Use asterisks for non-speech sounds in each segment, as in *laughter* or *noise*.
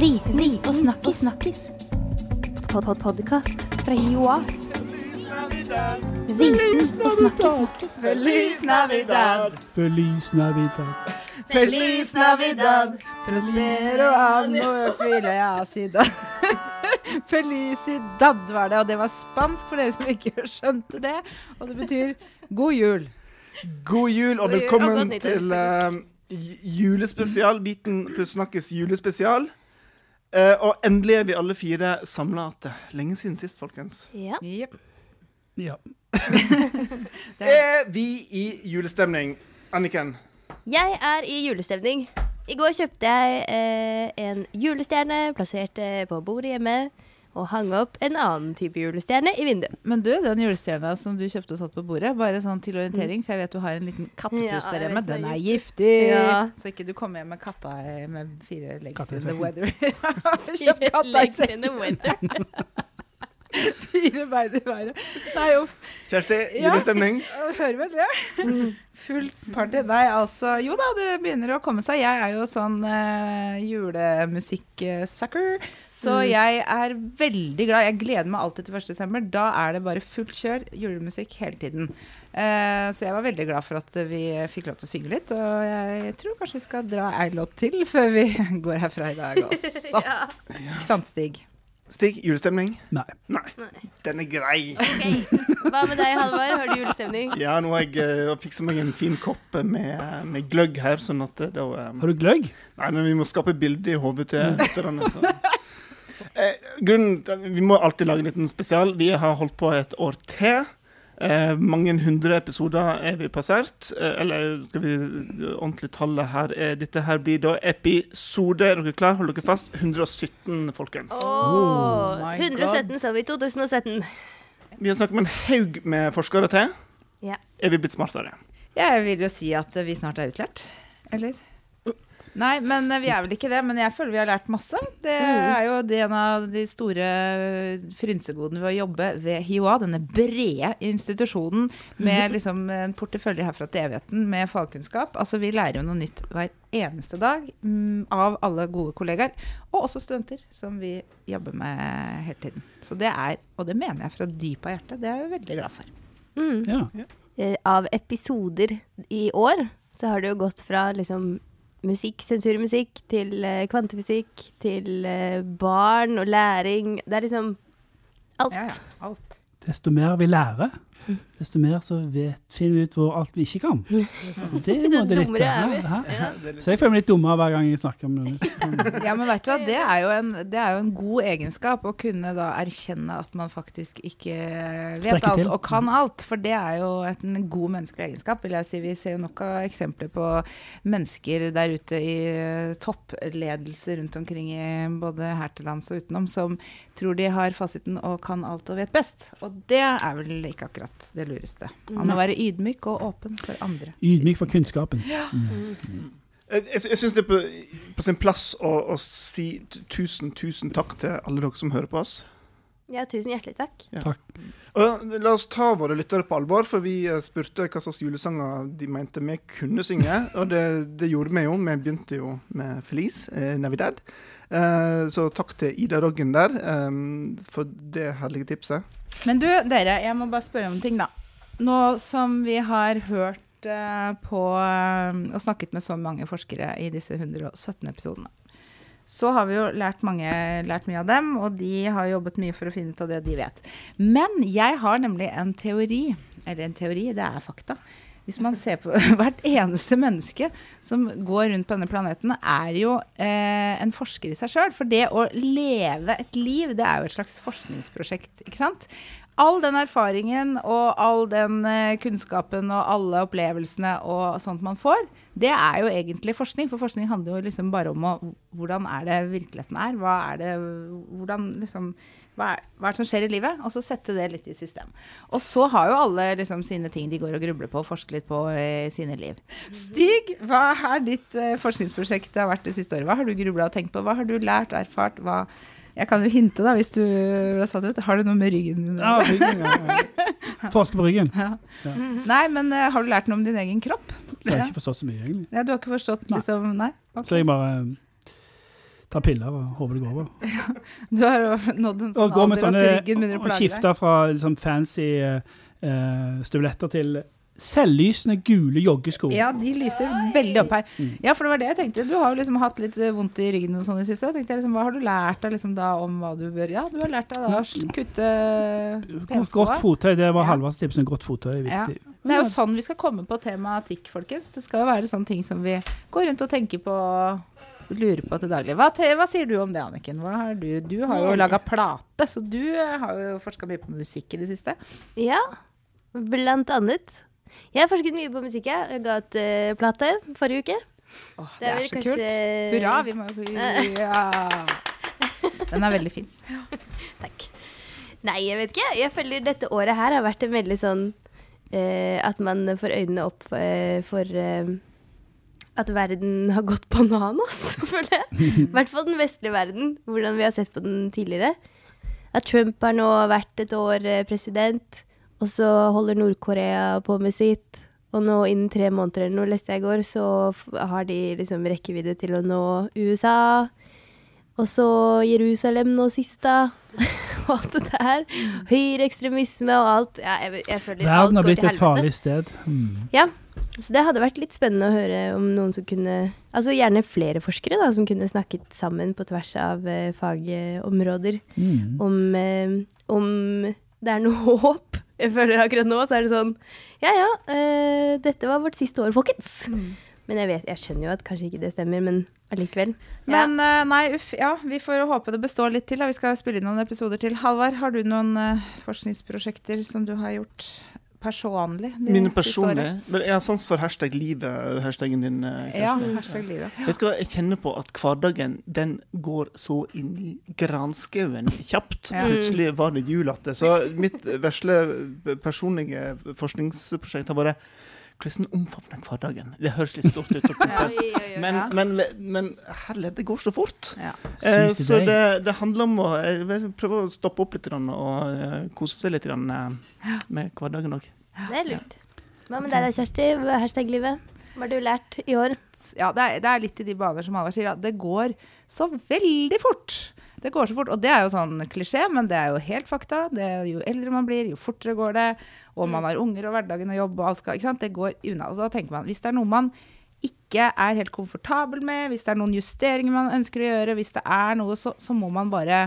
Viten og snakkis. snakkis. Pod -pod Podkast fra Joa. Viten og snakkis. Feliz Navidad, Feliz Navidad. Feliz Navidad, prospero anno file acida. *laughs* Felicidad var det, og det var spansk for dere som ikke skjønte det. Og det betyr god jul. God jul og God jul, og velkommen til uh, julespesial. Viten pluss snakkes julespesial. Eh, og endelig er vi alle fire samla igjen. Lenge siden sist, folkens. Ja. Yep. Ja. *laughs* Er vi i julestemning? Anniken? Jeg er i julestemning. I går kjøpte jeg uh, en julestjerne, plasserte på bordet hjemme, og hang opp en annen type julestjerne i vinduet. Men du, den julestjerna som du kjøpte og satt på bordet, bare sånn til orientering, for jeg vet du har en liten kattepus Ja, der hjemme. Den er giftig! Ja. Så ikke du kommer hjem med katta med fire legs in the weather. *laughs* Kjøp katta i Legs *laughs* in sekken, the winter. Fire bein i været. Nei, uff. Kjersti, Ja. julestemning? Jeg Hører vel det. Fullt party. Nei, altså Jo da, det begynner å komme seg. Jeg er jo sånn uh, julemusikk-sucker. Så jeg er veldig glad. Jeg gleder meg alltid til 1. desember. Da er det bare fullt kjør julemusikk hele tiden. Uh, så jeg var veldig glad for at vi fikk lov til å synge litt. Og jeg tror kanskje vi skal dra ei låt til før vi *laughs* går herfra i dag *laughs* også. Ja. Sant, Stig? Julestemning? Nei. Nei. Den er grei. Ok. Hva med deg, Halvard? Har du julestemning? *laughs* Ja, nå har jeg uh, fiksa meg en fin kopp med, med gløgg her, sånn at det da um... Har du gløgg? Nei, men vi må skape bilde i hodet til lytterne. så. Eh, grunnen vi må alltid lage en liten spesial. Vi har holdt på et år til. Eh, mange hundre episoder er vi passert. Eh, eller skal vi ordentlig tallet her er Dette her blir da episode Er dere klar? Hold dere fast. 117, folkens. Åh, oh 117 så i 2017. Vi har snakket med en haug med forskere til. Ja. Er vi blitt smartere? Jeg vil jo si at vi snart er utlært. Eller? Nei, men eh, vi er vel ikke det. Men jeg føler vi har lært masse. Det er jo det en av de store eh, frynsegodene ved å jobbe ved HiOA, denne brede institusjonen med *laughs* liksom en portefølje herfra til evigheten med fagkunnskap. Altså vi lærer jo noe nytt hver eneste dag mm, av alle gode kollegaer. Og også studenter, som vi jobber med hele tiden. Så det er, og det mener jeg fra dypet av hjertet, det er jeg veldig glad for. Mm. Ja. Eh, Av episoder i år så har det jo gått fra liksom musikk, sensurmusikk, til uh, kvantefysikk, til uh, barn og læring. Det er liksom alt. Ja, ja, alt. Desto mer vi lærer, desto mer så vet, finner vi ut hvor alt vi ikke kan. *laughs* Det er det litt dummere er vi. ja. Så jeg føler meg litt dummere hver gang jeg snakker om det. *laughs* Ja, men vet du hva, det er, jo en, det er jo en god egenskap å kunne da erkjenne at man faktisk ikke vet alt til. og kan alt. For det er jo et, en god menneskelig egenskap, vil jeg si. Vi ser jo nok av eksempler på mennesker der ute i eh, toppledelse rundt omkring i både her til lands og utenom, som tror de har fasiten og kan alt og vet best. Og det er vel ikke akkurat det lureste. Han må være ydmyk og åpen for andre. Ydmyk for kunnskapen. Jeg, jeg, jeg syns det er på, på sin plass å, å si tusen, tusen takk til alle dere som hører på oss. Ja, tusen hjertelig takk. Og la oss ta våre lyttere på alvor, for vi eh, spurte hva slags julesanger de mente vi kunne synge. *laughs* Og det, det gjorde vi jo. Vi begynte jo med Felice, eh, Navidad. Eh, så takk til Ida Roggen der eh, for det herlige tipset. Men du, dere, jeg må bare spørre om en ting, da. Nå som vi har hørt uh, på uh, og snakket med så mange forskere i disse 117 episodene, så har vi jo lært, mange, lært mye av dem, og de har jobbet mye for å finne ut av det de vet. Men jeg har nemlig en teori, eller en teori, det er fakta. Hvis man ser på *laughs* hvert eneste menneske som går rundt på denne planeten, er jo eh, en forsker i seg sjøl. For det å leve et liv, det er jo et slags forskningsprosjekt, ikke sant? All den erfaringen og all den eh, kunnskapen og alle opplevelsene og sånt man får, det er jo egentlig forskning. For forskning handler jo liksom bare om å, hvordan er det virkeligheten er. Hva er det, hvordan liksom, hva er, hva er det som skjer i livet? Og så sette det litt i system. Og så har jo alle liksom sine ting de går og grubler på og forsker litt på i sine liv. Stig, hva er ditt eh, forskningsprosjekt det har vært det siste året? Hva har du grubla og tenkt på? Hva har du lært og erfart? Hva jeg kan jo hinte, da, hvis du ble satt ut. Har du noe med ryggen din? Ja, ryggen, ja, ja. *laughs* Forske på ryggen. Nei, men uh, har du lært noe om din egen kropp? Jeg har ikke forstått så mye, egentlig. Ja, du har ikke forstått liksom Nei? Okay. Så jeg bare tar piller og håper det går over. *laughs* Du har nådd en sånn alder sånne at ryggen begynner å plage deg. Og skifte fra liksom, fancy uh, støvletter til selvlysende gule joggesko. Ja, de lyser veldig opp her. Mm. Ja, for det var det jeg tenkte. Du har jo liksom hatt litt eh, vondt i ryggen og sånn i siste. Da tenkte jeg liksom, Hva har du lært deg liksom da om hva du bør Ja, du har lært deg da å kutte Godt, penskoa. godt fottøy, det var Ja. Halvards tips. Godt fottøy er Ja. Det er jo sånn vi skal komme på tematikk, folkens. Det skal jo være sånne ting som vi går rundt og tenker på lurer på til daglig. Hva, hva sier du om det, Anniken? Hva har du? du har jo laga plate, så du eh, har jo forska mye på musikk i det siste. Ja, blant annet. Jeg har forsket mye på musikk. jeg. Ga ut uh, plate forrige uke. Åh, Det det er er så kanskje- kult. Hurra! Vi må jo ja. *laughs* Den er veldig fin. *laughs* Takk. Nei, jeg vet ikke. Jeg føler dette året her har vært en veldig sånn uh, At man får øynene opp uh, for uh, at verden har gått bananas, *laughs* føler jeg. I hvert fall den vestlige verden, hvordan vi har sett på den tidligere. At Trump har nå vært et år president, og så holder Nord-Korea på med sitt. Og nå innen tre måneder eller noe, leste jeg i går, så har de liksom rekkevidde til å nå USA. Og så Jerusalem nå sist, da. *laughs* og alt det der. Høyreekstremisme og alt. Ja, jeg, jeg føler Verden har blitt et farlig sted. Mm. Ja, så det hadde vært litt spennende å høre om noen som kunne Altså gjerne flere forskere, da, som kunne snakket sammen på tvers av uh, fagområder Mm. om, uh, om det er noe *laughs* håp. Jeg føler akkurat nå så er det sånn Ja ja, eh, dette var vårt siste år, folkens. Men jeg vet, jeg skjønner jo at kanskje ikke det stemmer, men allikevel. Men uh, nei, uff. Ja, vi får håpe det består litt til. Da. Vi skal spille inn noen episoder til. Halvard, har du noen uh, forskningsprosjekter som du har gjort personlig? Mine personlige? Men Jeg har sans for hashtag livet, hashtagen din. eh, Ja, hashtag livet. Vet du hva, jeg kjenner på at hverdagen den går så inn i granskauen kjapt. Ja. Plutselig var det jul. Så mitt vesle personlige forskningsprosjekt har vært hvordan omfavne hverdagen. Det høres litt stort ut. *laughs* Men, Ja. men, men herlighet, det går så fort. Ja. Eh, så det, det handler om å prøve å stoppe opp litt og eh, kose seg litt eh, med hverdagen òg. Det er lurt. Hva med deg da, Kjersti? Er Hashtag livet. Hva har du lært i år? ja, det er, det er litt i de baner som Halvard sier. Da. Det går så veldig fort. Det går så fort, og det er jo sånn klisjé, men det er jo helt fakta. Det er jo eldre man blir, jo fortere går det. Og man har unger og hverdagen og jobb og alt skal ikke sant? Det går unna. Og da tenker man, hvis det er noe man ikke er helt komfortabel med, hvis det er noen justeringer man ønsker å gjøre, hvis det er noe, så, så må man bare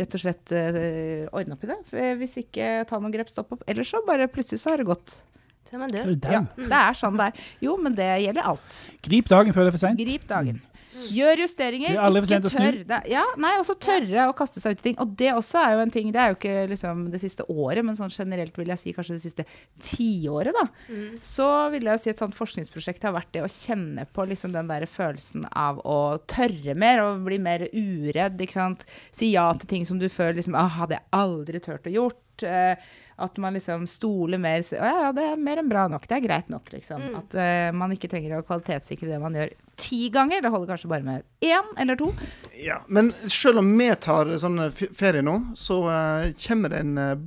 rett og slett uh, ordne opp i det. For Hvis ikke ta noen grep, stopp opp. Ellers så bare plutselig så har det gått. Så er man død. det Ja, det er sånn det er. Jo, men det gjelder alt. Grip dagen før det er for seint. Grip dagen. Gjør justeringer. Er Ikke tørr. Ja, nei, også tørre å kaste seg ut i ting. Og det også er jo en ting. Det er jo ikke liksom det siste året, men sånn generelt vil jeg si kanskje det siste tiåret, da. Så vil jeg jo si et sånt forskningsprosjekt har vært det å kjenne på liksom den der følelsen av å tørre mer og bli mer uredd, ikke sant. Si ja til ting som du føler liksom Å, hadde jeg aldri turt å gjort. Eh, at man liksom stoler mer Å ja, ja, det er mer enn bra nok. Det er greit nok, liksom. At uh, man ikke trenger å kvalitetssikre det man gjør ti ganger. Det holder kanskje bare med én eller to. Ja, men selv om vi tar sånn ferie nå, så uh, kommer det en uh,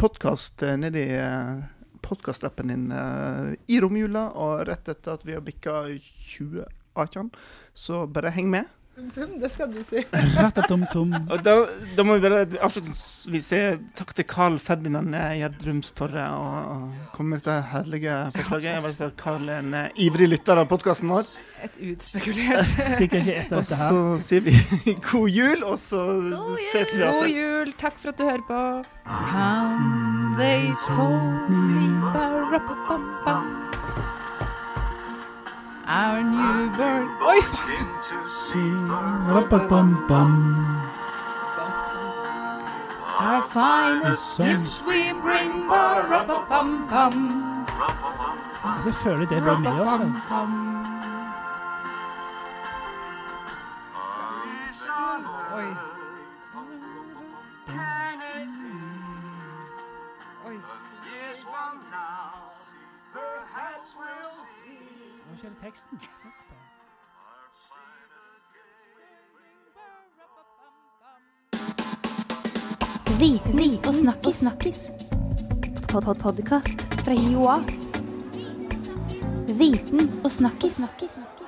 podkast uh, nedi uh, podkastappen din uh, i romjula, og rett etter at vi har bikka 2018. Så bare heng med. Det skal du si. Ratatom-tom. Og da, da må vi bare avslutningsvis si takk til Carl Ferdinand Gjerdrums for å komme med dette herlige forslaget. Jeg vet at Carl er en eh, ivrig lytter av podkasten vår. Et utspekulert *laughs* Sikkert ikke etter Og dette her. så sier vi *laughs* god jul, og så ses vi God jul. Takk for at du hører på. Come, they told me. Our new bird Oi, faen! Rapapam-pam. Our finest gifts we bring ba-ra-pa-pam-pam. Altså, Jeg føler det er blir med oss. altså. Teksten. Viten og snakkis. snakkis. Pod -pod Podkast fra Joa. Viten og snakkis. snakkis.